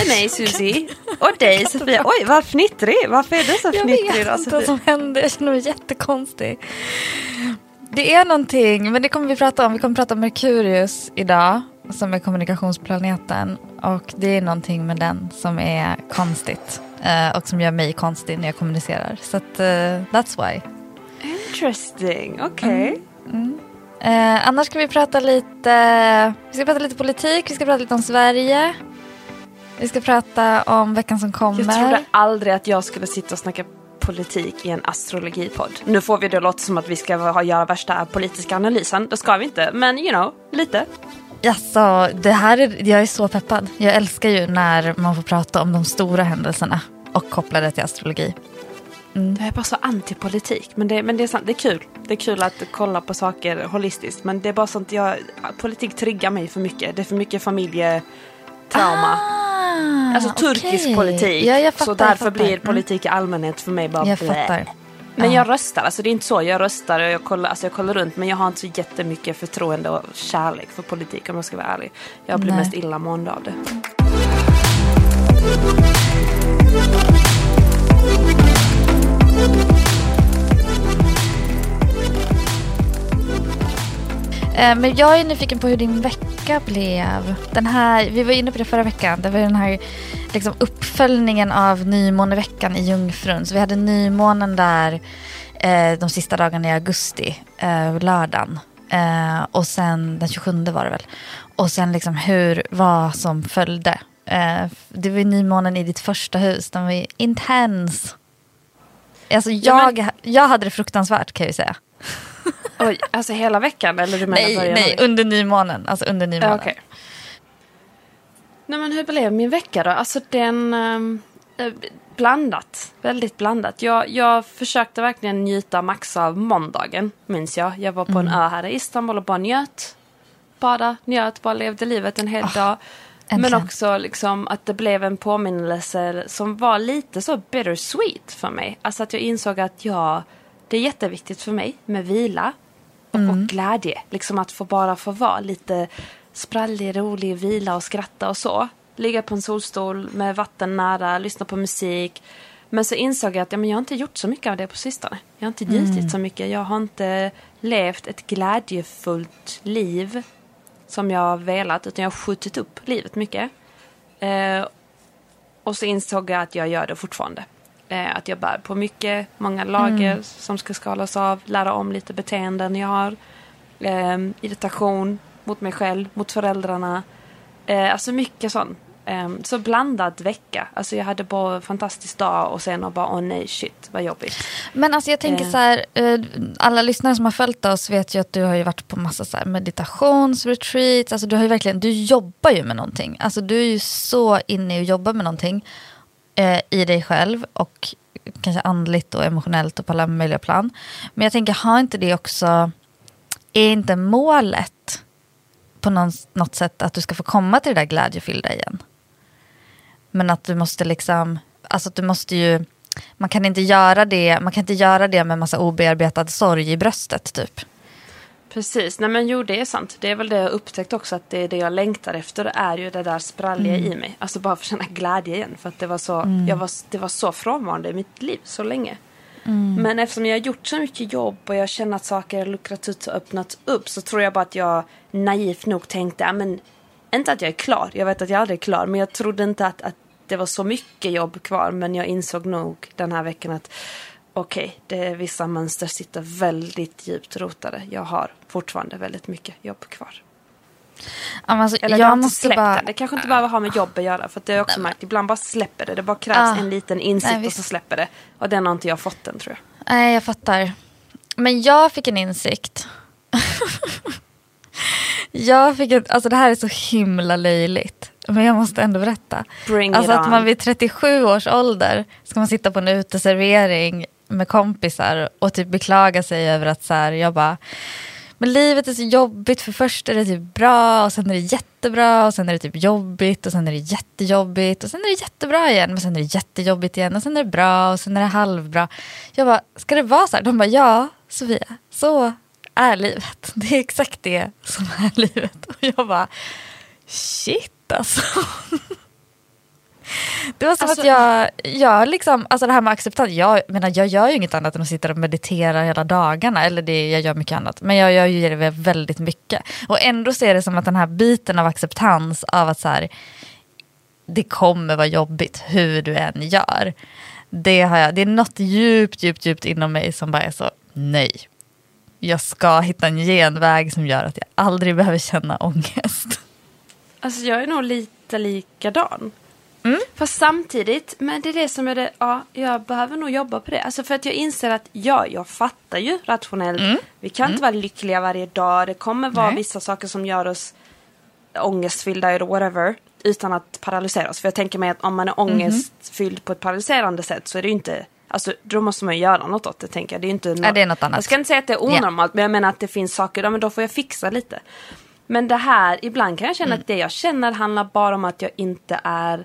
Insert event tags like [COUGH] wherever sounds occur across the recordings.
Med mig Susie och dig Sofia. Oj, vad fnittrig! Varför är du så Jag fnittrig vet då inte vad som händer, jag känner mig jättekonstig. Det är någonting, men det kommer vi prata om. Vi kommer prata om Merkurius idag, som är kommunikationsplaneten. Och det är någonting med den som är konstigt. eh, och som gör mig konstig när jag kommunicerar. Så att, eh, that's why. Interesting, okej. Eh, annars ska vi prata lite, vi ska prata lite politik, vi ska prata lite om Sverige. Vi ska prata om veckan som kommer. Jag trodde aldrig att jag skulle sitta och snacka politik i en astrologipodd. Nu får vi det låta som att vi ska ha, göra värsta politiska analysen. Det ska vi inte, men you know, lite. Alltså, det här är, jag är så peppad. Jag älskar ju när man får prata om de stora händelserna och koppla det till astrologi. Jag är bara så antipolitik, men det, men det är sant, det är kul. Det är kul att kolla på saker holistiskt, men det är bara sånt jag, politik triggar mig för mycket. Det är för mycket familjetrauma. Ah, Alltså turkisk okej. politik. Ja, jag fattar, så jag därför fattar. blir Mm. politik i allmänhet för mig bara Jag blä. fattar. Men Ja. jag röstar, alltså det är inte så. Jag röstar och jag kollar, alltså jag kollar runt men jag har inte så jättemycket förtroende och kärlek för politik om jag ska vara ärlig. Jag blir Nej. mest illamående av det. Men jag är nyfiken på hur din vecka blev. Den här, vi var inne på det förra veckan. Det var den här liksom uppföljningen av nymåneveckan i Jungfrun. Så vi hade nymånen där eh, de sista dagarna i augusti, eh, lördagen. Eh, och sen den 27 var det väl. Och sen liksom hur, vad som följde. Eh, det var nymånen i ditt första hus. Den var ju intens. Alltså Ja, jag, jag hade det fruktansvärt kan jag ju säga. Oj, alltså hela veckan eller du menar Nej, början nej, under nymånen. Alltså under nymånen. Okej. Nej men hur blev min vecka då? Alltså den... ehm, eh, blandat. Väldigt blandat. Jag, jag försökte verkligen njuta max av måndagen, minns jag. Jag var på en ö här i Istanbul och bara njöt. Bada, njöt, bara levde livet en hel dag. Men äntligen. också liksom att det blev en påminnelse som var lite så bittersweet för mig. Alltså att jag insåg att ja, det är jätteviktigt för mig med vila och, och glädje. Liksom att få bara få vara lite sprallig, rolig, vila och skratta och så. Ligga på en solstol med vatten nära, lyssna på musik. Men så insåg jag att ja, men jag har inte gjort så mycket av det på sistone. Jag har inte njutit så mycket. Jag har inte levt ett glädjefullt liv som jag har velat utan jag har skjutit upp livet mycket. Eh, och så insåg jag att jag gör det fortfarande. Eh, att jag bär på mycket, många lager som ska skalas av, lära om lite beteenden jag har. Eh, irritation mot mig själv, mot föräldrarna. Eh, alltså mycket sånt. Eh, så blandad vecka. Alltså jag hade bara en fantastisk dag och sen och bara åh nej shit vad jobbigt. Men alltså jag tänker Eh. så här, eh, alla lyssnare som har följt oss vet ju att du har ju varit på massa så här meditationsretreats. Alltså du har ju verkligen, du jobbar ju med någonting. Alltså du är ju så inne i att jobba med någonting eh, i dig själv och kanske andligt och emotionellt och på alla möjliga plan. Men jag tänker, har inte det också, är inte målet på någon, något sätt att du ska få komma till det där glädjefyllda igen? Men att du måste liksom, alltså att du måste ju, man kan inte göra det, man kan inte göra det med massa obearbetad sorg i bröstet typ. Precis, nej men jo det är sant. Det är väl det jag upptäckt också att det är det jag längtar efter. Är ju det där spralliga i mig. Alltså bara för att känna glädje igen. För att det var så, jag var, det var så frånvarande i mitt liv så länge. Men eftersom jag har gjort så mycket jobb och jag känner att saker har luckrat ut och öppnat upp så tror jag bara att jag naivt nog tänkte, men inte att jag är klar, jag vet att jag aldrig är klar, men jag trodde inte att, att det var så mycket jobb kvar, men jag insåg nog den här veckan att okej, det vissa mönster sitter väldigt djupt rotade. Jag har fortfarande väldigt mycket jobb kvar. Alltså, Eller jag jag måste släppt bara... den. Det kanske inte behöver ha med jobb att göra. För att det har jag också märkt. Ibland bara släpper det. Det bara krävs Ah. en liten insikt Nej, och så släpper det. Och den har inte jag fått än tror jag. Nej, jag fattar. Men jag fick en insikt. [LAUGHS] jag fick en, alltså det här är så himla löjligt. Men jag måste ändå berätta. Bring alltså att man vid 37 års ålder ska man sitta på en uteservering med kompisar och typ beklaga sig över att så här, jag bara men livet är så jobbigt för först är det typ bra och sen är det jättebra och sen är det typ jobbigt och sen är det jättejobbigt och sen är det jättebra igen men sen är det jättejobbigt igen och sen är det bra och sen är det halvbra. Jag bara, ska det vara så här? De bara, ja Sofia, så är livet. [LAUGHS] Det är exakt det som är livet. Och jag bara, shit alltså. [LAUGHS] Det var som Alltså- att jag, jag liksom, alltså det här med acceptans, jag menar jag gör ju inget annat än att sitta och meditera hela dagarna, eller det, jag gör mycket annat, men jag gör ju det väldigt mycket. Och ändå ser det som att den här biten av acceptans av att så här, det kommer vara jobbigt hur du än gör. Det, har jag, det är något djupt, djupt, djupt inom mig som bara är så, nej. Jag ska hitta en genväg som gör att jag aldrig behöver känna ångest. Alltså jag är nog lite likadan. Mm. Fast samtidigt, men det är det som är det, ja, jag behöver nog jobba på det. Alltså för att jag inser att ja, jag fattar ju rationellt. Vi kan inte vara lyckliga varje dag. Det kommer vara Mm. Nej. vissa saker som gör oss ångestfyllda eller whatever. Utan att paralysera oss. För jag tänker mig att om man är Mhm. ångestfylld på ett paralyserande sätt så är det ju inte Alltså då måste man ju göra något åt det tänker jag. Det är inte Ja, det är något annat. Jag ska inte säga att det är onormalt men jag menar att det finns saker, ja, men då får jag fixa lite. Men det här, ibland kan jag känna Mm. att det jag känner handlar bara om att jag inte är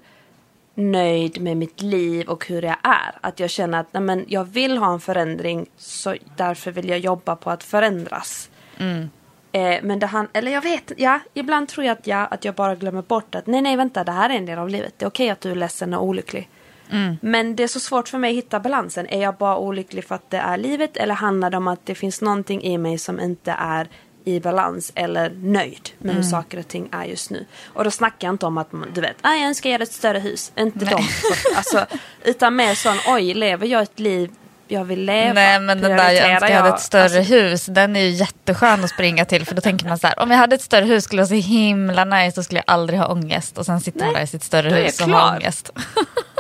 nöjd med mitt liv och hur jag är. Att jag känner att nej, men jag vill ha en förändring så därför vill jag jobba på att förändras. Mm. Eh, men det han, eller jag vet, ja, ibland tror jag att, ja, att jag bara glömmer bort att nej, nej, vänta, det här är en del av livet. Det är okej att du är ledsen och olycklig. Mm. Men det är så svårt för mig att hitta balansen. Är jag bara olycklig för att det är livet eller handlar det om att det finns någonting i mig som inte är i balans eller nöjd med Mm. hur saker och ting är just nu. Och då snackar jag inte om att man, du vet, ah, jag önskar göra ett större hus. Inte dem. Alltså, utan mer sån, oj, lever jag ett liv jag vill leva? Nej men den där jag önskar jag hade ett större Alltså, hus, den är ju jätteskön att springa till för då tänker man så här, om jag hade ett större hus skulle det vara så himla nice, då skulle jag aldrig ha ångest och sen sitter man där i sitt större hus och har ångest.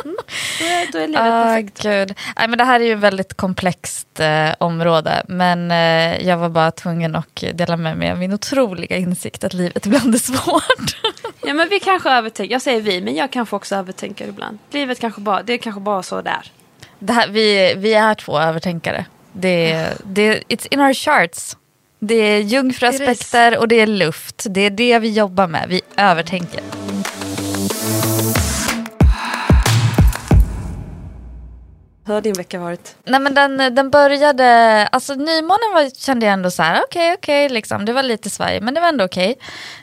då, är, då är livet Ah, perfekt. gud. Nej, men det här är ju ett väldigt komplext eh, område men eh, jag var bara tvungen att dela med mig av min otroliga insikt att livet ibland är svårt. [LAUGHS] Ja men vi kanske övertänker, jag säger vi, men jag kanske också övertänker ibland. Livet kanske bara, det är kanske bara så där. Det här, vi, vi är två övertänkare. Det, det, it's in our charts. Det är jungfruaspekter och det är luft. Det är det vi jobbar med. Vi övertänker. Hur har din vecka varit? Nej men den, den började, alltså nymånen var, kände jag ändå så här, okej okej liksom, det var lite Sverige men det var ändå okej.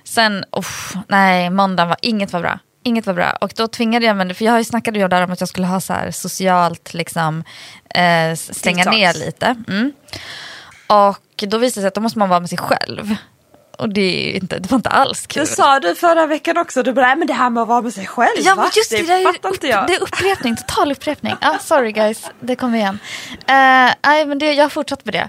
Sen, uff, nej måndagen var, inget var bra. Inget var bra och då tvingade jag mig, för jag har ju där om att jag skulle ha så här socialt liksom eh, stänga Detox. ner lite. Mm. Och då visade det sig att då måste man vara med sig själv. Och det, inte, det var inte alls kul. Det sa du förra veckan också, du bara, "Nej, men det här med att vara med sig själv Ja, men just det, det är, upp, det är upprepning, total upprepning. Ah, sorry guys, det kommer igen. Uh, nej, men det, jag har fortsatt med det.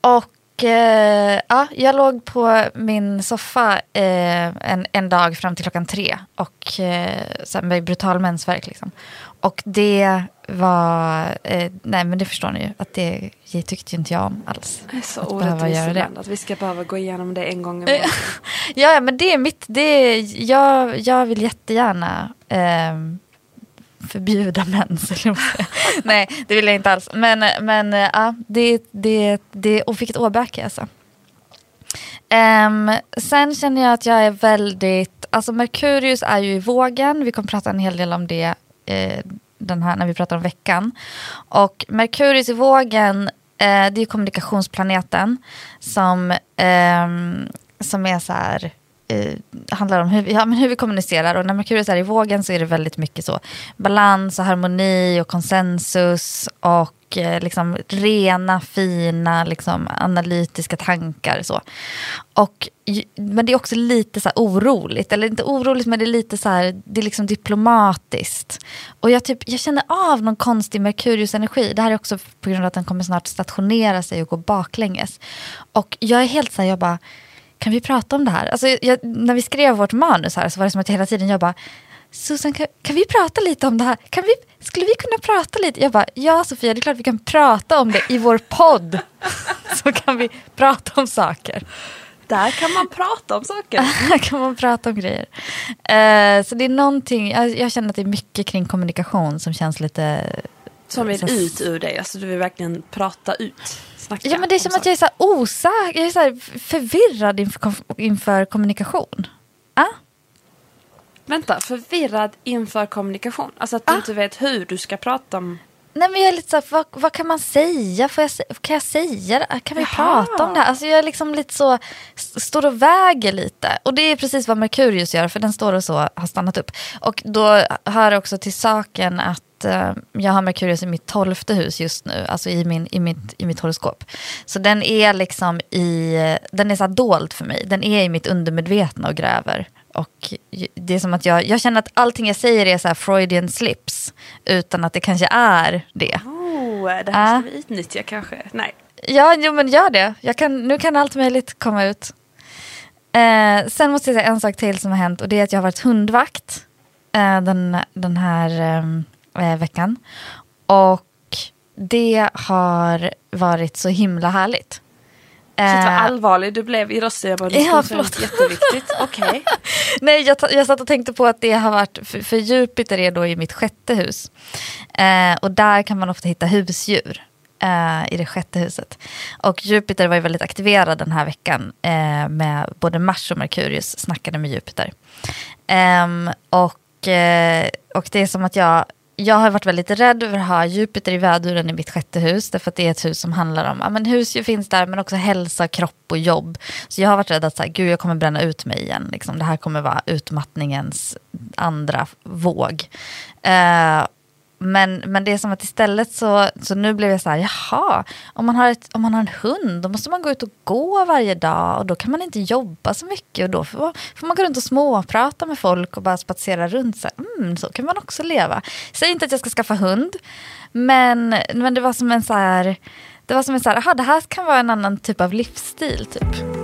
Och eh, ja, jag låg på min soffa eh, en, en dag fram till klockan tre och eh, så här med brutal mensvärk. Liksom. Och det var, eh, nej men det förstår ni ju, att det, det tyckte ju inte jag om alls. Det är så orättvist att vi ska behöva gå igenom det en gång Eh, [LAUGHS] året. Ja, men det är mitt, det är, jag, jag vill jättegärna ehm, förbjuda mens. [LAUGHS] Nej, det vill jag inte alls. Men, men eh, ja, det, det, det, och vilket åbäke alltså. Um, sen känner jag att jag är väldigt, alltså Merkurius är ju i vågen, vi kommer prata en hel del om det eh, den här, när vi pratar om veckan. Och Merkurius i vågen, eh, det är kommunikationsplaneten som, eh, som är så här, eh, handlar om hur, vi- ja, men hur vi kommunicerar. Och när Merkurius är i vågen så är det väldigt mycket så balans och harmoni och konsensus och eh, liksom rena, fina, liksom analytiska tankar. Så. Och, men det är också lite så här oroligt, eller inte oroligt men det är lite så här, det är liksom diplomatiskt. Och jag, typ, jag känner av någon konstig Merkurius-energi. Det här är också på grund av att den kommer snart stationera sig och gå baklänges. Och jag är helt så här, jag bara, kan vi prata om det här? Alltså, jag, när vi skrev vårt manus här så var det som att jag hela tiden jag bara, Susan, kan, kan vi prata lite om det här? Kan vi, skulle vi kunna prata lite? Jag bara, ja Sofia, det är klart vi kan prata om det i vår podd. [LAUGHS] så kan vi prata om saker. Där kan man prata om saker. [LAUGHS] Här kan man prata om grejer. Eh, så det är någonting, jag, jag känner att det är mycket kring kommunikation som känns lite... Som vill ut ur dig, alltså du vill verkligen prata ut. Snacka Ja men det är om som att jag är så osäker, jag är så förvirrad inför, inför kommunikation. Ah? Vänta, förvirrad inför kommunikation. Alltså att du Ah. inte vet hur du ska prata om... Nej men jag är lite så här, vad, vad kan man säga? Får jag, kan jag säga det? Kan vi Jaha. prata om det här? Alltså jag är liksom lite så, står och väger lite. Och det är precis vad Merkurius gör, för den står och så har stannat upp. Och då hör också till saken att eh, jag har Merkurius i mitt tolfte hus just nu, alltså i, min, i, mitt, i mitt horoskop. Så den är liksom i, den är så dold för mig. Den är i mitt undermedvetna och gräver. Och det är som att jag, jag känner att allting jag säger är så här Freudian slips, utan att det kanske är det. Oh, det här ska vi utnyttja kanske. Nej. Ja, jo, men gör det. Jag kan, nu kan allt möjligt komma ut. Eh, sen måste jag säga en sak till som har hänt och det är att jag har varit hundvakt eh, den, den här eh, veckan. Och det har varit så himla härligt. Shit vad Eh, allvarlig du blev i det Ja, förlåt. jätteviktigt. Okej. [LAUGHS] Nej, jag, jag satt och tänkte på att det har varit, för, för Jupiter är då i mitt sjätte hus. Eh, och där kan man ofta hitta husdjur eh, i det sjätte huset. Och Jupiter var ju väldigt aktiverad den här veckan eh, med både Mars och Merkurius snackade med Jupiter. Ehm, och, eh, och det är som att jag jag har varit väldigt rädd över att ha Jupiter i väduren i mitt sjätte hus. Därför att det är ett hus som handlar om, ja men husdjur finns där men också hälsa, kropp och jobb. Så jag har varit rädd att så här, gud jag kommer bränna ut mig igen. Liksom, det här kommer vara utmattningens andra våg. Eh, men, men det är som att istället så, så nu blev jag så här, jaha, om man, har ett, om man har en hund då måste man gå ut och gå varje dag och då kan man inte jobba så mycket och då får, får man gå runt och småprata med folk och bara spatsera runt. Så, här, mm, så kan man också leva. Säg inte att jag ska skaffa hund, men, men det var som en så här, det var som en så här, aha, det här kan vara en annan typ av livsstil typ.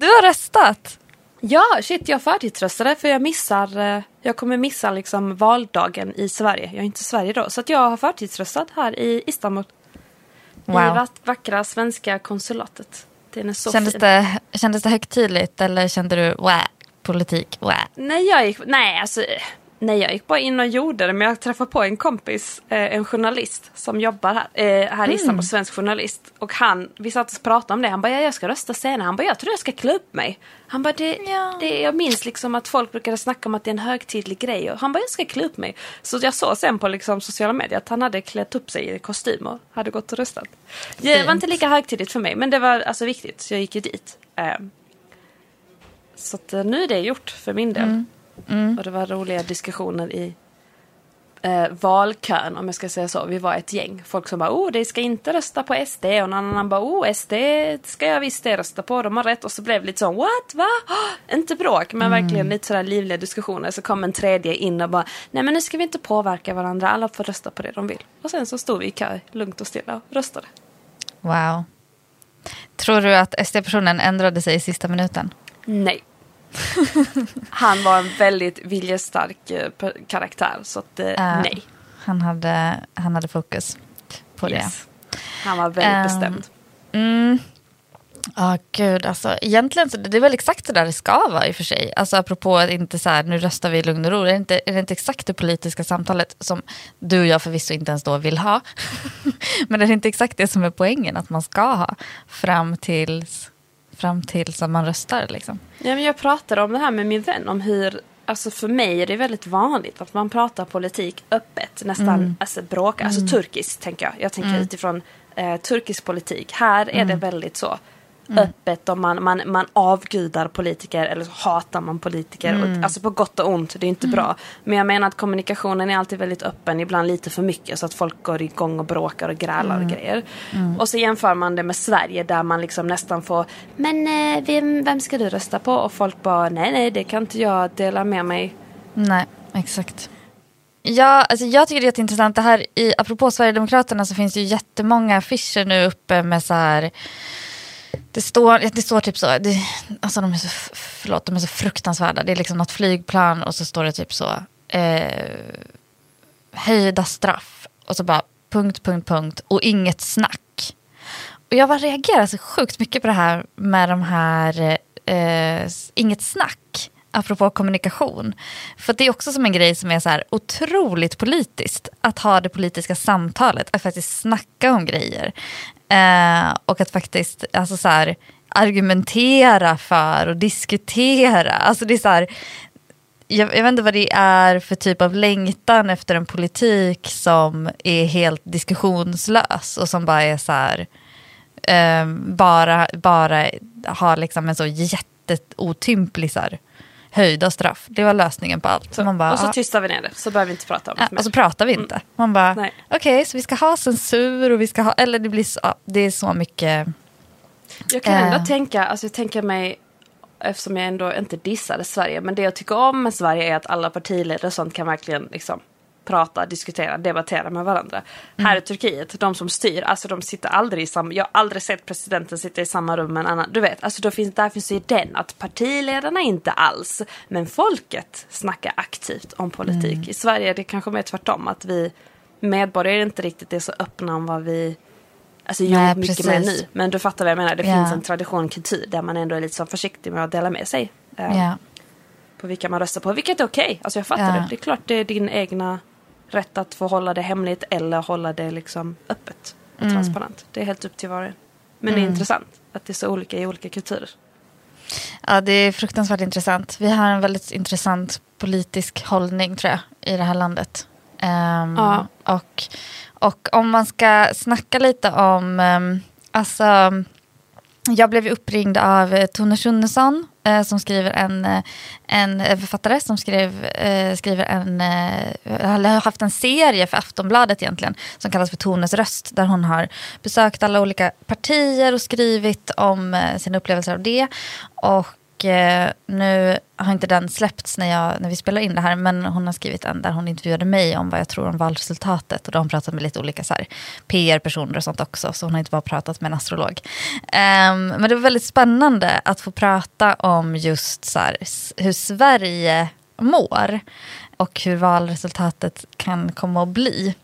Du har röstat. Ja, shit, jag förtidsröstade för jag missar, eh, jag kommer missa liksom valdagen i Sverige. Jag är inte i Sverige då, så jag har förtidsröstat här i Istanbul. I Wow. vack- vackra svenska konsulatet. Den är så Kändes fin. det, kändes det högtidligt eller kände du, wah, politik, wah? Nej, jag gick, nej, alltså, nej, jag gick bara in och gjorde det. Men jag träffade på en kompis, eh, en journalist som jobbar här, eh, här i Istanbul, svensk journalist. Och han, vi satt och pratade om det. Han bara, ja, jag ska rösta senare. Han bara, jag tror jag ska klä upp mig. Han bara, det, Ja. det, jag minns liksom att folk brukade snacka om att det är en högtidlig grej. Och han bara, jag ska klä upp mig. Så jag såg sen på liksom sociala medier att han hade klätt upp sig i kostym och hade gått och röstat. Det var inte lika högtidligt för mig, men det var alltså viktigt. Så jag gick ju dit. Eh, så att, eh, nu är det gjort för min del. Och det var roliga diskussioner i eh, valkön om jag ska säga så. Vi var ett gäng. Folk som bara oh det ska inte rösta på SD och någon annan bara oh SD ska jag visst rösta på. De har rätt. Och så blev det lite så what va? Oh, [GASPS] inte bråk men verkligen lite sådär livliga diskussioner. Så kom en tredje in och bara nej men nu ska vi inte påverka varandra. Alla får rösta på det de vill. Och sen så stod vi i kö lugnt och stilla och röstade. Wow. Tror du att SD-personen ändrade sig i sista minuten? Nej. [LAUGHS] Han var en väldigt viljestark eh, karaktär, så att, Ja. nej. Han hade, han hade fokus på Yes. Han var väldigt Ehm, bestämd. det. Mm. Ja, gud. Alltså, egentligen så det är väl exakt det där det ska vara i och för sig. Alltså apropå att inte så här, nu röstar vi i lugn och ro. Är det, inte, är det inte exakt det politiska samtalet som du och jag förvisso inte ens då vill ha? [LAUGHS] Men är det inte exakt det som är poängen att man ska ha fram tills, fram tills man röstar liksom? Ja, men jag pratade om det här med min vän, om hur Alltså för mig är det väldigt vanligt att man pratar politik öppet, nästan Mm. alltså bråka, alltså turkiskt tänker jag. Jag tänker utifrån eh, turkisk politik. Här är Mm. det väldigt så öppet och man, man, man avgudar politiker eller så hatar man politiker. Mm. Och, alltså på gott och ont, det är inte bra. Men jag menar att kommunikationen är alltid väldigt öppen, ibland lite för mycket så att folk går igång och bråkar och grälar Mm. och grejer. Och så jämför man det med Sverige där man liksom nästan får Men eh, vem, vem ska du rösta på? Och folk bara nej nej det kan inte jag dela med mig. Nej, exakt. Ja, alltså jag tycker det är jätteintressant. Det här, i, apropå Sverigedemokraterna så finns det ju jättemånga affischer nu uppe med så här... Det står, det står typ så, det, alltså de är så, förlåt, de är så fruktansvärda. Det är liksom något flygplan och så står det typ så, eh, höjda straff. Och så bara punkt, punkt, punkt och inget snack. Och jag bara reagerar så sjukt mycket på det här med de här eh, inget snack. Apropå kommunikation. För det är också som en grej som är så här otroligt politiskt. Att ha det politiska samtalet, att faktiskt snacka om grejer. Eh, och att faktiskt alltså så här, argumentera för och diskutera. Alltså det är så här, jag, jag vet inte vad det är för typ av längtan efter en politik som är helt diskussionslös och som bara är så här, eh, bara, bara har liksom en så jätteotymplig så här, höjda straff. Det var lösningen på allt. Så, bara, och så ah, tystar vi ner det så behöver vi inte prata om det Ja, mer. och så pratar vi inte. Man bara, okej, så vi ska ha censur och vi ska ha, eller det blir så, det är så mycket, Jag kan ändå Eh. tänka, alltså jag tänker mig, eftersom jag ändå inte dissade Sverige, men det jag tycker om med Sverige är att alla partiledare och sånt kan verkligen liksom prata, diskutera, debattera med varandra. Här i Turkiet, de som styr, alltså de sitter aldrig i samma, jag har aldrig sett presidenten sitta i samma rum med en annan, du vet, alltså då finns, där finns ju den, att partiledarna inte alls, men folket snackar aktivt om politik. I Sverige är det kanske mer tvärtom, att vi medborgare inte riktigt är så öppna om vad vi Alltså jo, Nej, mycket mer nu. Men du fattar vad jag menar. Det Ja. finns en tradition, kultur där man ändå är lite så försiktig med att dela med sig. eh, ja. På vilka man röstar på. Vilket är okej. Alltså jag fattar Ja. det. Det är klart det är din egna rätt att få hålla det hemligt eller hålla det liksom öppet och Mm. transparent. Det är helt upp till var och en. Men det är intressant att det är så olika i olika kulturer. Ja, det är fruktansvärt intressant. Vi har en väldigt intressant politisk hållning tror jag i det här landet. Ehm, Ja. och, och om man ska snacka lite om, um, alltså, jag blev uppringd av eh, Tone Schunnesson eh, som skriver en, eh, en eh, författare som skrev, eh, skriver en, eh, har haft en serie för Aftonbladet egentligen som kallas för Tones röst där hon har besökt alla olika partier och skrivit om eh, sina upplevelser av det. Och eh, nu har inte den släppts när, jag, när vi spelar in det här men hon har skrivit en där hon intervjuade mig om vad jag tror om valresultatet och då har hon pratat med lite olika PR-personer och sånt också så hon har inte bara pratat med en astrolog. Um, men det var väldigt spännande att få prata om just så här, hur Sverige mår och hur valresultatet kan komma att bli.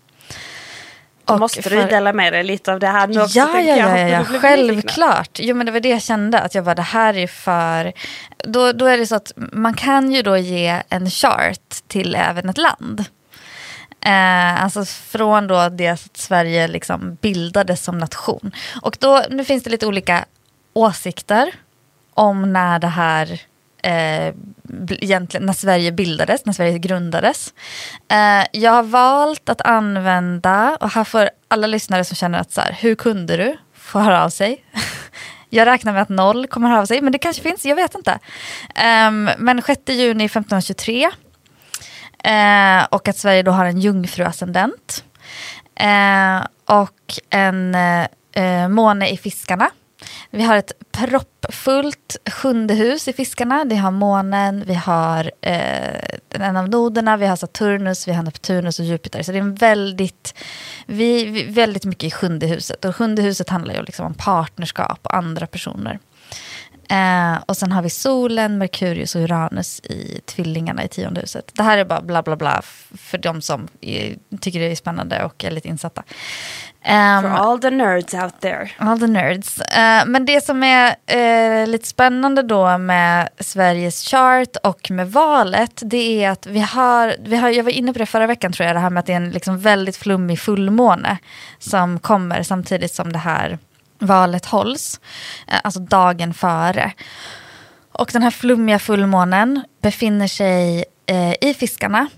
Och måste för- du dela med dig lite av det här nu också. Ja, ja, jag. ja, ja, självklart. Jo, men det var det jag kände, att jag bara, det här är för... Då, då är det så att man kan ju då ge en chart till även ett land. Eh, alltså från då det att Sverige liksom bildades som nation. Och då, nu finns det lite olika åsikter om när det här eh, egentligen när Sverige bildades, när Sverige grundades. Eh, jag har valt att använda, och här får alla lyssnare som känner att så här, hur kunde du, få höra av sig. [LAUGHS] Jag räknar med att noll kommer höra av sig, men det kanske finns, jag vet inte. Ehm, men 6 juni 1523 eh, och att Sverige då har en jungfruascendent. Eh, och en eh, måne i fiskarna. Vi har ett proppfullt sjunde hus i fiskarna. Vi har månen, vi har eh, en av noderna, vi har Saturnus, vi har Neptunus och Jupiter. Så det är en väldigt, vi, vi, väldigt mycket i sjunde huset. Och sjunde huset handlar ju liksom om partnerskap och andra personer. Eh, och sen har vi solen, Merkurius och Uranus i tvillingarna i tionde huset. Det här är bara bla bla bla för de som är, tycker det är spännande och är lite insatta. Ehm, For all the nerds out there. All the nerds. Eh, men det som är eh, lite spännande då med Sveriges chart och med valet, det är att vi har, vi har, jag var inne på det förra veckan tror jag, det här med att det är en liksom väldigt flummig fullmåne som kommer samtidigt som det här valet hålls, eh, alltså dagen före. Och den här flummiga fullmånen befinner sig i fiskarna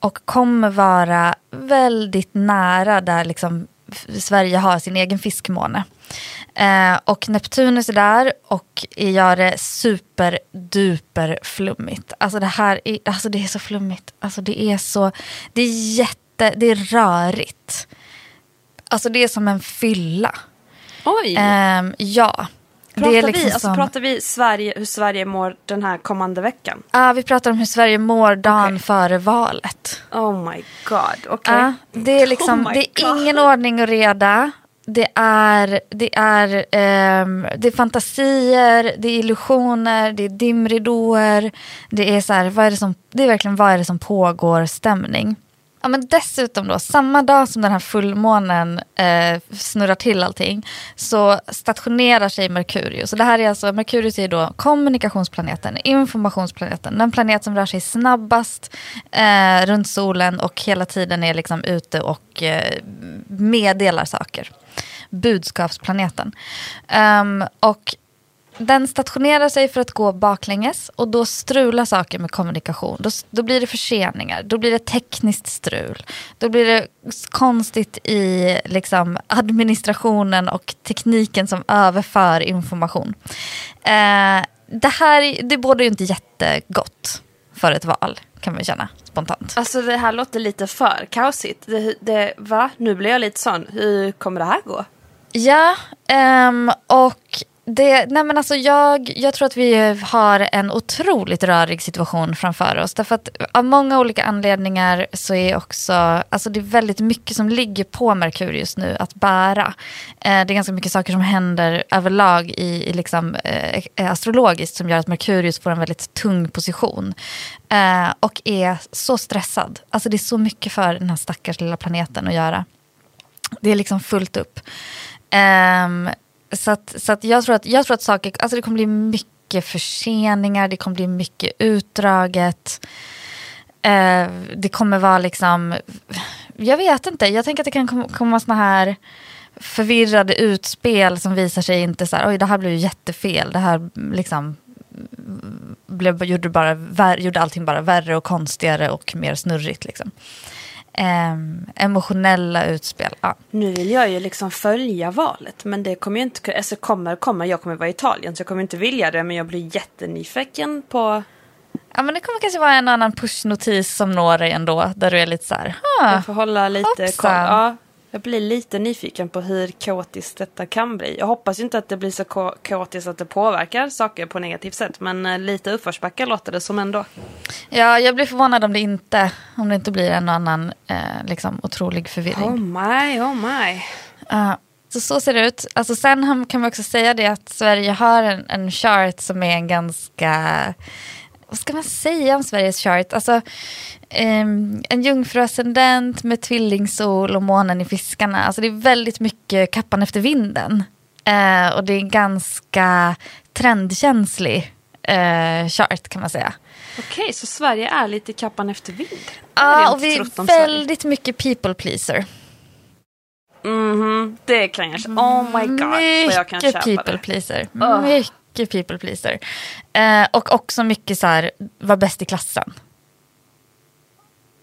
och kommer vara väldigt nära där liksom Sverige har sin egen fiskmåne. Eh, och Neptunus är där och gör det superduper flummigt. Alltså det här är, alltså det är så flummigt. Alltså det är så, det är jätte, det är rörigt. Alltså det är som en fylla. Oj! Ehm, ja. Pratar, liksom vi, alltså, som- pratar vi Sverige, hur Sverige mår den här kommande veckan? Ja, vi pratar om hur Sverige mår dagen Okej. före valet. Oh my god, okej. Ja, det är, liksom, Oh det är ingen ordning och reda. Det är, det, är, ehm, det är fantasier, det är illusioner, det är dimridåer. Det är, så här, vad är det, som, det är verkligen vad är det som pågår stämning. Ja, men dessutom då, samma dag som den här fullmånen eh, snurrar till allting så stationerar sig Merkurius. Så det här är alltså, Merkurius är då kommunikationsplaneten, informationsplaneten, den planet som rör sig snabbast eh, runt solen och hela tiden är liksom ute och eh, meddelar saker. Budskapsplaneten. Um, och den stationerar sig för att gå baklänges och då strular saker med kommunikation. Då, då blir det förseningar, då blir det tekniskt strul. Då blir det konstigt i liksom, administrationen och tekniken som överför information. Eh, det här det bådar ju inte jättegott för ett val kan man känna spontant. Alltså det här låter lite för kaosigt. Det, det, va? Nu blir jag lite sån, hur kommer det här gå? Ja, ehm, och det, nej men alltså jag, jag tror att vi har en otroligt rörig situation framför oss. Därför att av många olika anledningar så är också, alltså det är väldigt mycket som ligger på Merkurius nu att bära. Eh, det är ganska mycket saker som händer överlag i, i liksom, eh, eh astrologiskt som gör att Merkurius får en väldigt tung position. Eh, och är så stressad. Alltså det är så mycket för den här stackars lilla planeten att göra. Det är liksom fullt upp. Ehm, så att, så att jag tror att, jag tror att saker, alltså det kommer bli mycket förseningar, det kommer bli mycket utdraget. Eh, det kommer vara liksom, jag vet inte, jag tänker att det kan komma såna här förvirrade utspel som visar sig inte så här, oj det här blev ju jättefel, det här liksom blev, gjorde, bara, gjorde allting bara värre och konstigare och mer snurrigt. Liksom. Ehm, emotionella utspel. Ja. Nu vill jag ju liksom följa valet men det kommer ju inte alltså kommer, kommer, jag kommer vara i Italien så jag kommer inte vilja det men jag blir jättenyfiken på ja, men det kommer kanske vara en annan pushnotis som når dig ändå. Där du är lite så här, "Ah, Jag får hålla lite koll. Ja, jag blir lite nyfiken på hur kaotiskt detta kan bli. Jag hoppas ju inte att det blir så ka- kaotiskt att det påverkar saker på negativt sätt. Men eh, lite uppförsbacke låter det som ändå. Ja, jag blir förvånad om det inte, om det inte blir en och annan eh, liksom, otrolig förvirring. Oh my, oh my. Ja, så, så ser det ut. Alltså, sen kan man också säga det att Sverige har en, en chart som är en ganska... Vad ska man säga om Sveriges chart? Alltså, ehm, en jungfruascendent med tvillingsol och månen i fiskarna. Alltså, det är väldigt mycket kappan efter vinden. Eh, och det är en ganska trendkänslig eh, chart kan man säga. Okej, så Sverige är lite kappan efter vind. Ja, jag och vi är Sverige. väldigt mycket people pleaser. Mhm, det kan jag köpa. Oh my god, vad jag kan Mycket köpa people det. pleaser. Mycket people pleaser. Eh, och också mycket så här, vara bäst i klassen.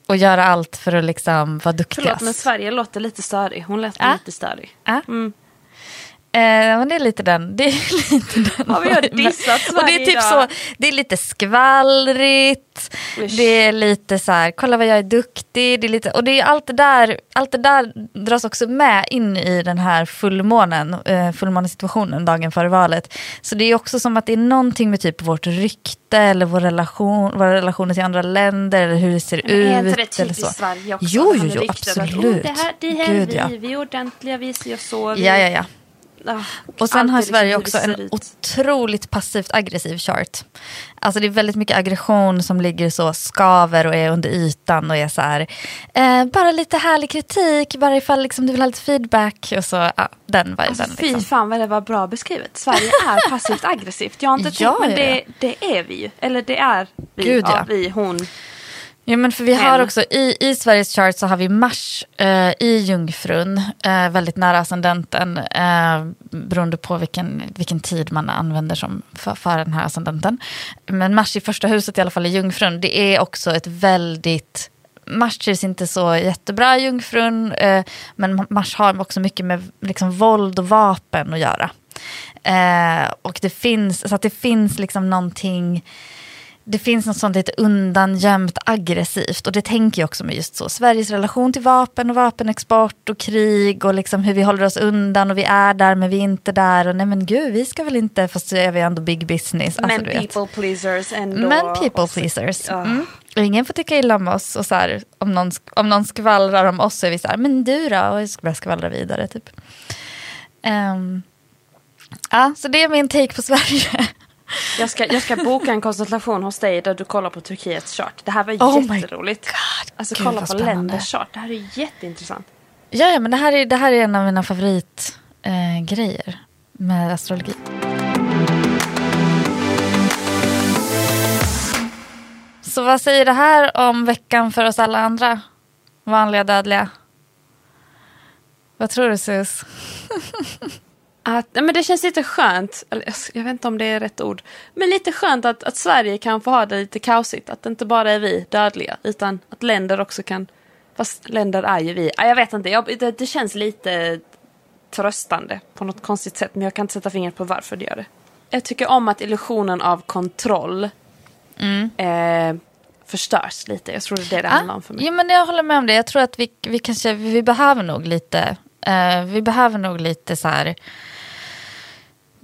Och göra allt för att liksom vara duktigast. Förlåt, men Sverige låter lite störig. Hon lät Ja. lite störig. Ja. Mm. Eh, men det är lite den. Det är [LAUGHS] lite den Ja, vi har dissat Och det är Sverige typ så, idag. det är lite skvallrigt. Usch. Det är lite så här, kolla vad jag är duktig. Det är lite, och det är allt det där, allt det där dras också med in i den här fullmånen, eh, fullmånesituationen dagen före valet. Så det är också som att det är någonting med typ vårt rykte eller vår relation, våra relationer till andra länder eller hur det ser Men är inte ut. det eller typiskt så. Sverige också? Jo, jo, jo, att, absolut. "Oh, det här, det här Gud, är ja. vi, vi är ordentliga, vi ser så. Vi... Ja, ja, ja. Ah, Och sen har Sverige liksom också en otroligt passivt aggressiv chart. Alltså det är väldigt mycket aggression som ligger så, skaver och är under ytan och är så här, eh, bara lite härlig kritik, bara ifall liksom du vill ha lite feedback och så, ja, den viben. Alltså, fy liksom. fan vad det var bra beskrivet. Sverige är [LAUGHS] passivt aggressivt. Jag har inte Ja, tänkt, men det, det är vi ju. Eller det är vi. Gud, ja. vi, hon. Ja, men för vi har också i, i Sveriges chart så har vi Mars eh, i Jungfrun, eh, väldigt nära ascendenten, eh, beroende på vilken, vilken tid man använder som för, för den här ascendenten. Men Mars i första huset i alla fall i Jungfrun, det är också ett väldigt Mars trivs inte så jättebra i Jungfrun, eh, men Mars har också mycket med liksom, våld och vapen att göra. Eh, och det finns, så att det finns liksom någonting det finns något sånt lite undangömt aggressivt och det tänker jag också med just så. Sveriges relation till vapen och vapenexport och krig och liksom hur vi håller oss undan och vi är där men vi är inte där och nej men gud vi ska väl inte, fast så är vi ändå big business. Alltså, men du vet. people pleasers ändå. Men people Och så- pleasers. Mm. Och ingen får tycka illa om oss och så här, om, någon, om någon skvallrar om oss så är vi så här, men du då? Och jag ska börja skvallra vidare typ. Ehm, ja, så det är min take på Sverige. Jag ska, jag ska [LAUGHS] boka en konsultation hos dig där du kollar på Turkiets chart. Det här var Oh jätteroligt. Alltså gud, kolla på spännande. länders chart. Det här är jätteintressant. Ja, ja, men det här är, det här är en av mina favoritgrejer eh, grejer med astrologi. Så vad säger det här om veckan för oss alla andra vanliga dödliga? Vad tror du Sus? [LAUGHS] Att, men det känns lite skönt, eller, jag- vet inte om det är rätt ord, men lite skönt att, att Sverige kan få ha det lite kaosigt. Att det inte bara är vi dödliga, utan att länder också kan, fast länder är ju vi. Ja, Jag vet inte, jag, det, det känns lite tröstande på något konstigt sätt, men jag kan inte sätta fingret på varför det gör det. Jag tycker om att illusionen av kontroll eh, förstörs lite. Jag tror det är det det handlar om för mig. Jo, men jag håller med om det. Jag tror att vi, vi kanske vi behöver nog lite, eh, vi behöver nog lite så här.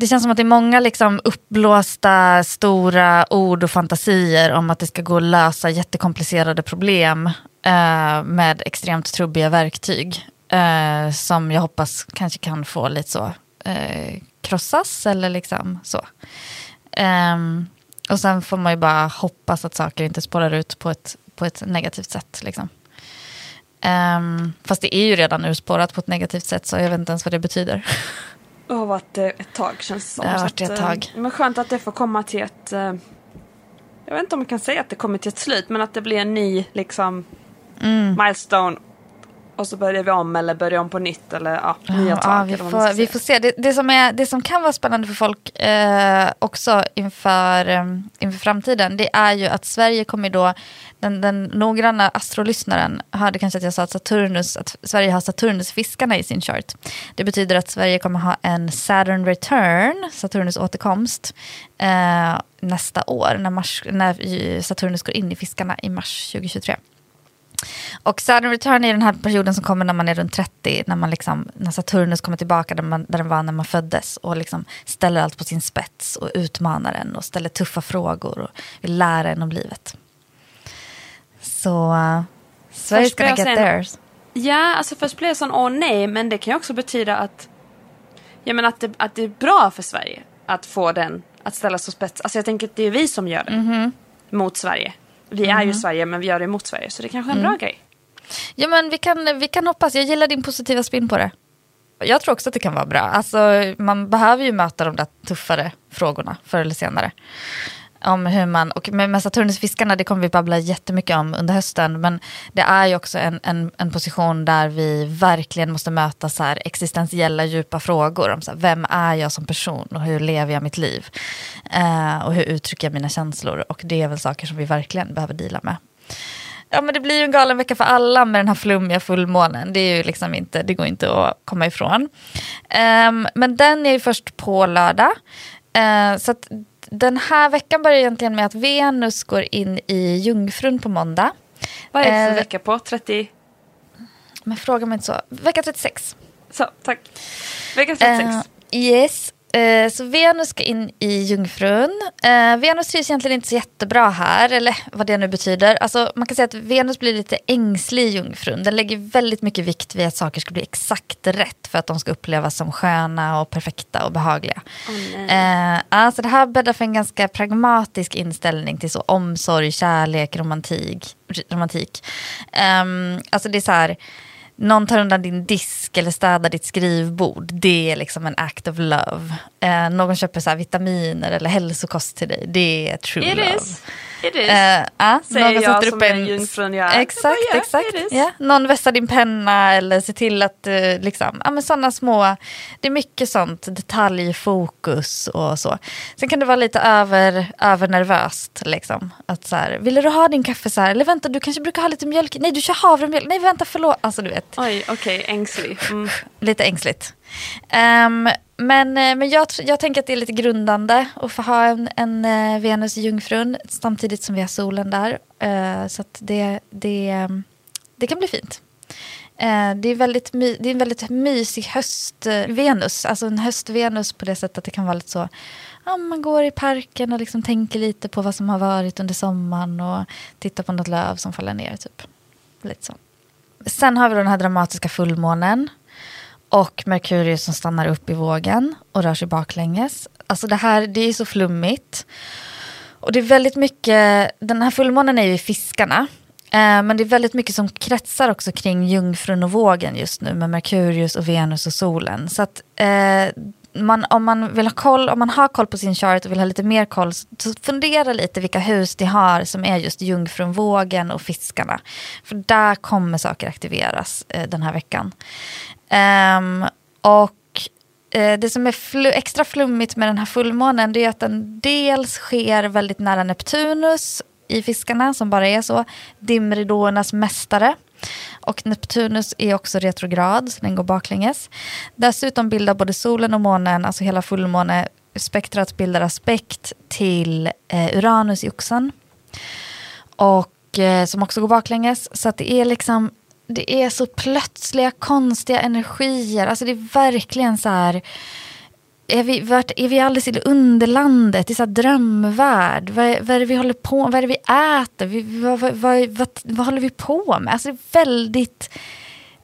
Det känns som att det är många liksom uppblåsta stora ord och fantasier om att det ska gå att lösa jättekomplicerade problem eh, med extremt trubbiga verktyg. Eh, som jag hoppas kanske kan få lite så eh, krossas eller liksom så. Ehm, och sen får man ju bara hoppas att saker inte spårar ut på ett, på ett negativt sätt. Liksom. Ehm, fast det är ju redan urspårat på ett negativt sätt så jag vet inte ens vad det betyder. [LAUGHS] Det har varit eh, ett tag känns det som. Det har varit ett eh, tag. Men skönt att det får komma till ett... eh, Jag vet inte om man kan säga att det kommer till ett slut men att det blir en ny liksom Mm. milestone. Och så börjar vi om eller börjar om på nytt eller ja, nya tag. Ja, vi, vad man får, vi får se. Det, det, som är, det som kan vara spännande för folk eh, också inför, eh, inför framtiden det är ju att Sverige kommer då, den, den noggranna astrolyssnaren hörde kanske att jag sa att, Saturnus, att Sverige har Saturnus-fiskarna i sin chart. Det betyder att Sverige kommer ha en Saturn return, Saturnus återkomst, eh, nästa år när, mars, när Saturnus går in i fiskarna i mars 2023. Och Saturn return är den här perioden som kommer när man är runt 30, när, man liksom, när Saturnus kommer tillbaka där, man, där den var när man föddes och liksom ställer allt på sin spets och utmanar en och ställer tuffa frågor och vill lära en om livet. Så uh, Sverige's Först blir gonna get theirs. Ja, alltså först blir jag sån åh nej, men det kan ju också betyda att, jag menar att det, att det är bra för Sverige att få den att ställa sig spets. Alltså jag tänker att det är vi som gör det Mhm. mot Sverige. Vi är ju Sverige men vi gör det mot Sverige så det kanske är en bra grej. Ja, men vi, kan, vi kan hoppas, jag gillar din positiva spin på det. Jag tror också att det kan vara bra. Alltså, man behöver ju möta de där tuffare frågorna förr eller senare. Om hur man, och med, med Saturnusfiskarna, det kommer vi babbla jättemycket om under hösten. Men det är ju också en, en, en position där vi verkligen måste möta så här existentiella djupa frågor. Om så här, vem är jag som person och hur lever jag mitt liv? Eh, och hur uttrycker jag mina känslor? Och det är väl saker som vi verkligen behöver dela med. Ja men det blir ju en galen vecka för alla med den här flummiga fullmånen. Det, är ju liksom inte, det går inte att komma ifrån. Eh, men den är ju först på lördag. Eh, så att den här veckan börjar egentligen med att Venus går in i Jungfrun på måndag. Vad är det för Eh, vecka på? 30? Men fråga mig inte så. Vecka 36. Så, tack. Vecka 36. Eh, yes. Eh, så Venus ska in i Jungfrun. Eh, Venus trivs egentligen inte så jättebra här, eller vad det nu betyder. Alltså, man kan säga att Venus blir lite ängslig i Jungfrun. Den lägger väldigt mycket vikt vid att saker ska bli exakt rätt för att de ska upplevas som sköna och perfekta och behagliga. Oh, eh, alltså, det här bäddar för en ganska pragmatisk inställning till så omsorg, kärlek, romantik. romantik. Um, alltså det är så här någon tar undan din disk eller städar ditt skrivbord. Det är liksom en act of love. Eh, någon köper så vitaminer eller hälsokost till dig. Det är true It love. is. It is. Eh, ja, Säger jag som upp en... jungfrun jag är. Exakt, Ja, ja, exakt. Ja. Någon vässar din penna eller ser till att eh, liksom, ja men sådana små, det är mycket sånt detaljfokus och så. Sen kan det vara lite över, övernervöst liksom. Att så här, vill du ha din kaffe så här? Eller vänta, du kanske brukar ha lite mjölk? Nej, du kör havremjölk. Nej, vänta, förlåt. Alltså du vet Oj, okej, ängslig. Mm. lite ängsligt. Ehm, men eh, men jag, jag tänker att det är lite grundande att få ha en, en eh, Venus i Jungfrun samtidigt som vi har solen där. Eh, så att det, det, det kan bli fint. Det, är väldigt my, det är en väldigt mysig höst-Venus, alltså en höst-Venus på det sättet att det kan vara lite så Ja, man går i parken och liksom tänker lite på vad som har varit under sommaren och tittar på något löv som faller ner. Typ. Lite så. Sen har vi då den här dramatiska fullmånen och Merkurius som stannar upp i vågen och rör sig baklänges. Alltså det här, det är så flummigt. Och det är väldigt mycket, den här fullmånen är ju i fiskarna. Eh, men det är väldigt mycket som kretsar också kring jungfrun och vågen just nu med Merkurius och Venus och solen. Så att eh, man, om man vill ha koll, om man har koll på sin chart och vill ha lite mer koll, så fundera lite vilka hus de har som är just jungfrun, vågen och fiskarna. För där kommer saker aktiveras eh, den här veckan. Um, och uh, det som är fl extra flummigt med den här fullmånen det är att den dels sker väldigt nära Neptunus i fiskarna som bara är så, dimridåernas mästare. Och Neptunus är också retrograd, så den går baklänges. Dessutom bildar både solen och månen, alltså hela fullmånespektrat bildar aspekt till eh, Uranus i oxen. Och eh, som också går baklänges. Så att det är liksom, det är så plötsliga konstiga energier. Alltså det är verkligen så här, är vi, vart, är vi alldeles i underlandet, i så här drömvärld? Vad, är- vad är det vi håller på med? Vad är det vi äter? Vi, vad, vad, vad, vad, vad håller vi på med? Alltså det är väldigt...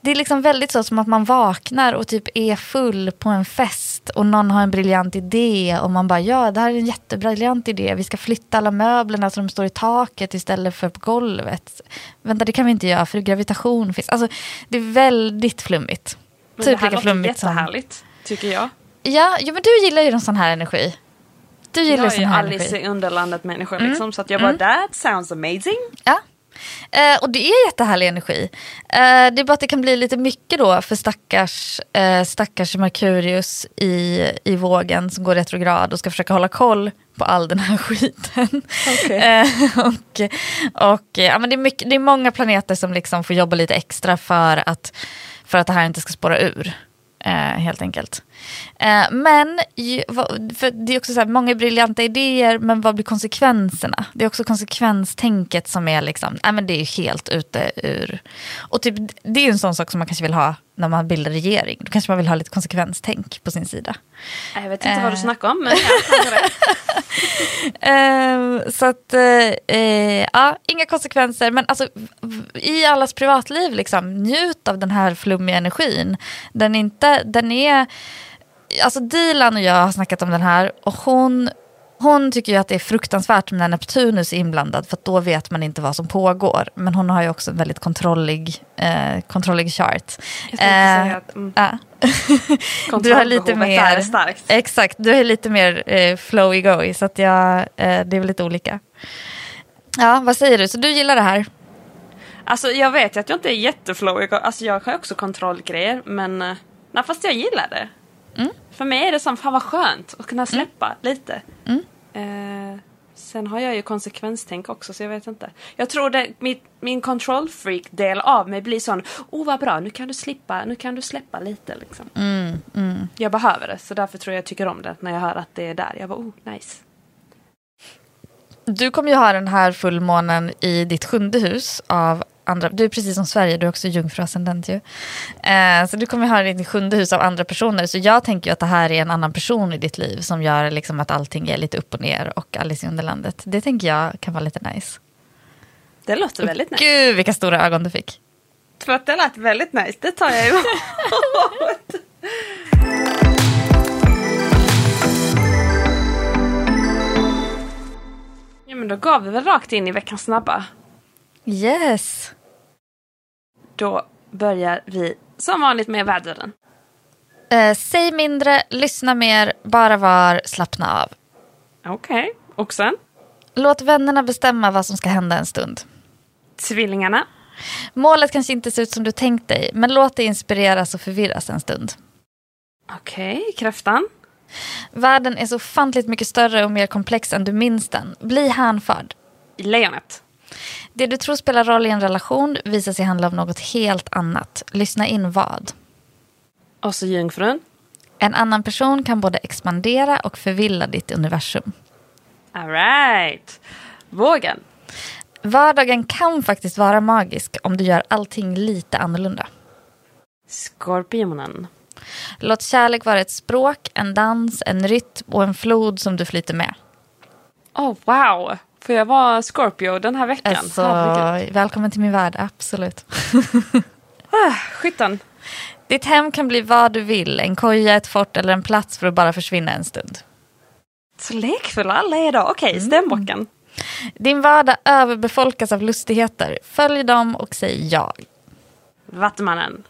Det är liksom väldigt så som att man vaknar och typ är full på en fest och någon har en briljant idé och man bara ja, det här är en jättebriljant idé. Vi ska flytta alla möblerna så de står i taket istället för på golvet. Vänta, det kan vi inte göra för gravitation finns. Alltså, det är väldigt flummigt. Men typ det här lika flummigt som... jättehärligt, tycker jag. Ja, jo, men du gillar ju en sån här energi. Du gillar Jag sån är ju här Alice energi. i Underlandet människa liksom, så att jag bara that sounds amazing. Ja. Eh, och det är jättehärlig energi. Eh, det är bara att det kan bli lite mycket då för stackars, eh, stackars Merkurius i, i vågen som går retrograd och ska försöka hålla koll på all den här [LAUGHS] skiten. Eh, och och ja, men det, är mycket, det är många planeter som liksom får jobba lite extra för att, för att det här inte ska spåra ur. Eh, helt enkelt. Eh, men för det är också så här, många briljanta idéer, men vad blir konsekvenserna? Det är också konsekvenstänket som är liksom, nej men det är ju helt ute ur. Och typ, det är ju en sån sak som man kanske vill ha när man bildar regering. Då kanske man vill ha lite konsekvenstänk på sin sida. Jag vet inte vad du Eh. snackar om, men. [LAUGHS] Eh, så att, eh, eh, ja, inga konsekvenser. Men alltså, i allas privatliv, liksom, njut av den här flummiga energin. Den, inte, den är... Alltså Dilan och jag har snackat om den här och hon, hon tycker ju att det är fruktansvärt när Neptunus är inblandad för att då vet man inte vad som pågår. Men hon har ju också en väldigt kontrollig, eh, kontrollig chart. Jag Eh, att mm, ja. [LAUGHS] du har lite mer... starkt. Exakt, du är lite mer eh, flowy-goy så att jag, eh, det är väl lite olika. Ja, vad säger du? Så du gillar det här? Alltså jag vet ju att jag inte är jätteflow. Alltså jag har också kontrollgrejer men eh, nej, fast jag gillar det. Mm. För mig är det som fan vad skönt att kunna släppa lite. Eh, sen har jag ju konsekvenstänk också så jag vet inte. Jag tror det, mitt, min control freak del av mig blir sån, oh vad bra nu kan du slippa, nu kan du släppa lite liksom. Mm, Jag behöver det så därför tror jag jag tycker om det när jag hör att det är där. Jag bara, oh nice. Du kommer ju ha den här fullmånen i ditt sjunde hus av andra, du är precis som Sverige, du är också jungfruascendent ju. Eh, så du kommer ha ditt sjunde hus av andra personer. Så jag tänker att det här är en annan person i ditt liv som gör liksom att allting är lite upp och ner och Alice i Underlandet. Det tänker jag kan vara lite nice. Det låter väldigt nice. Gud vilka stora ögon du fick. För att det lät väldigt nice, det tar jag emot. ja men då gav vi väl rakt in i veckans snabba. Yes. Då börjar vi som vanligt med vädren. Eh, säg mindre, lyssna mer, bara var, slappna av. Okej, och sen? Låt vännerna bestämma vad som ska hända en stund. Tvillingarna. Målet kanske inte ser ut som du tänkt dig, men låt dig inspireras och förvirras en stund. Okej, kräftan. Världen är så ofantligt mycket större och mer komplex än du minns den. Bli hänförd. Lejonet. Det du tror spelar roll i en relation visar sig handla om något helt annat. Lyssna in vad. Och så jungfrun. En annan person kan både expandera och förvilla ditt universum. Alright. Vågen. Vardagen kan faktiskt vara magisk om du gör allting lite annorlunda. Skorpionen. Låt kärlek vara ett språk, en dans, en rytm och en flod som du flyter med. Oh wow. Får jag vara Scorpio den här veckan? Alltså, Herregud. välkommen till min värld, absolut. [LAUGHS] Ah, Skytten. Ditt hem kan bli vad du vill, en koja, ett fort eller en plats för att bara försvinna en stund. Så lekfulla alla är idag. Okej, stämbocken. Din vardag överbefolkas av lustigheter. Följ dem och säg ja. Vattumannen.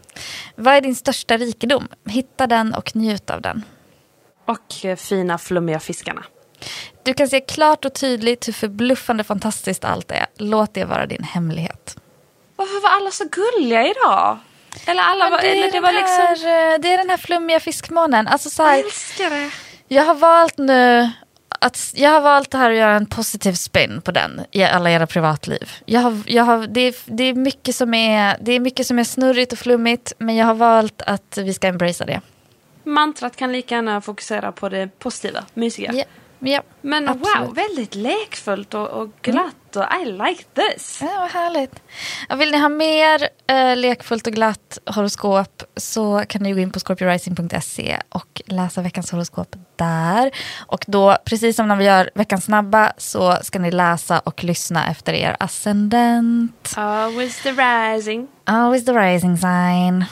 Vad är din största rikedom? Hitta den och njut av den. Och eh, fina flummiga fiskarna. Du kan se klart och tydligt hur förbluffande fantastiskt allt är. Låt det vara din hemlighet. Varför var alla så gulliga idag? Eller alla var, det, eller det var liksom... här, eh, det är den här flummiga fiskmånen. Alltså så Jag här, älskar det. jag har valt nu att jag har valt här att göra en positiv spin på den i alla era privatliv. Jag har, jag har, det, är, det, är mycket som är, det är mycket som är snurrigt och flummigt men jag har valt att vi ska embracea det. Mantrat kan lika gärna fokusera på det positiva, mysiga. Ja, ja, Men absolut. wow, väldigt lekfullt och, och glatt och I like this. Ja, vad härligt. Vill ni ha mer eh, lekfullt och glatt horoskop så kan ni gå in på scorpiorising.se och läsa veckans horoskop där. Och då, precis som när vi gör veckans snabba, så ska ni läsa och lyssna efter er ascendent. Always the rising. Always the rising sign.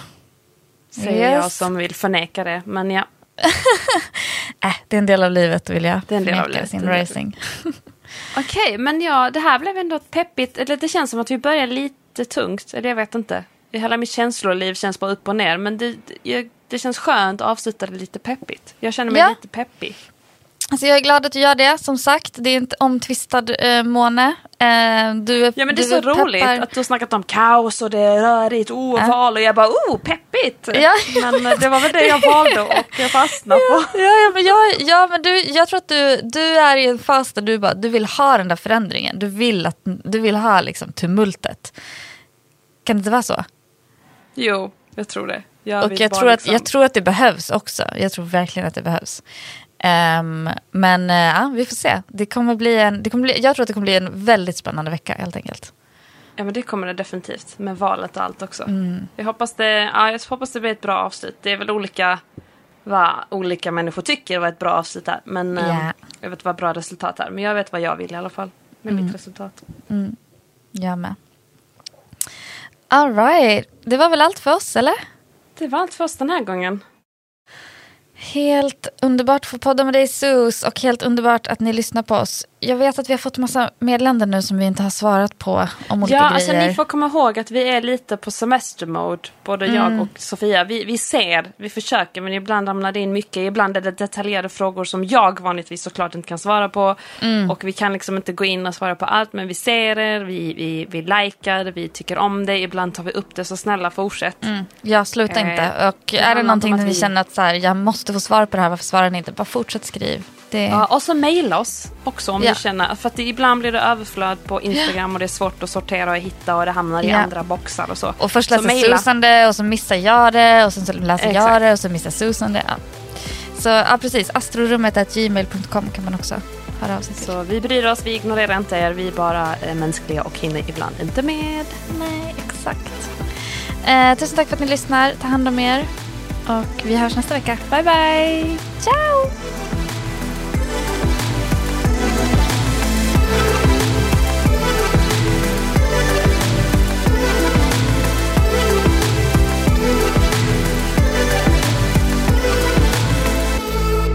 Säger jag Yes. som vill förneka det. Men ja, [LAUGHS] Äh, det är en del av livet vill jag Det är en del av livet, sin rising. [LAUGHS] okej. men ja, det här blev ändå ett peppigt. Eller det känns som att vi börjar lite tungt. Eller jag vet inte. Hela mitt känsloliv känns bara upp och ner. Men det, det, det känns skönt att avsluta det lite peppigt. Jag känner mig Ja. lite peppig. Alltså jag är glad att du gör det, som sagt. Det är inte omtvistad eh, måne. Eh, du, Ja men det är så roligt peppar- att du har snackat om kaos och det är rörigt, oh Ja. val och jag bara oh peppigt. Ja. Men eh, det var väl det jag valde och jag fastnade på. [LAUGHS] Ja, ja, men, jag, ja, men du, jag tror att du, du är i en fas där du, bara, du vill ha den där förändringen. Du vill, att, du vill ha liksom, tumultet. Kan det inte vara så? Jo, jag tror det. Jag och jag tror, att, liksom- jag tror att det behövs också. Jag tror verkligen att det behövs. Ehm, men eh, ja, vi får se. Det kommer bli en, det kommer bli, jag tror att det kommer bli en väldigt spännande vecka helt enkelt. Ja men det kommer det definitivt. Med valet och allt också. Mm. Jag, hoppas det, ja, jag hoppas det blir ett bra avslut. Det är väl olika vad olika människor tycker var ett bra avslut här. Men eh, Ja. jag vet vad bra resultat är. Men jag vet vad jag vill i alla fall. Med Mm. mitt resultat. Jag med. All right. Det var väl allt för oss, eller? Det var allt för oss den här gången. Helt underbart att få podda med dig Sus och helt underbart att ni lyssnar på oss. Jag vet att vi har fått massa meddelanden nu som vi inte har svarat på om olika Ja, grejer. alltså ni får komma ihåg att vi är lite på semestermode, både jag Mm. och Sofia. Vi, vi ser, vi försöker, men ibland ramlar det in mycket. Ibland är det detaljerade frågor som jag vanligtvis såklart inte kan svara på. Mm. Och vi kan liksom inte gå in och svara på allt, men vi ser er, vi, vi, vi likar, vi tycker om det. Ibland tar vi upp det, så snälla fortsätt. Jag slutar Eh, inte. Och är det någonting där vi- känner att så här, jag måste få svar på det här, varför svarar ni inte? Bara fortsätt skriv. Det... Ja, och så mejla oss också om Ja. du känner, för att det, ibland blir det överflöd på Instagram och det är svårt att sortera och hitta och det hamnar i Ja. andra boxar och så. Och först Så läser mejla. Susan det och så missar jag det och sen så läser jag Exakt. det och så missar Susan det. Ja. så ja, precis. astrorummet.gmail.com kan man också höra av sig till. Så vi bryr oss, vi ignorerar inte er. Vi är bara är mänskliga och hinner ibland inte med. Nej, exakt. Eh, tusen tack för att ni lyssnar. Ta hand om er. Och vi hörs nästa vecka. Bye bye! Ciao!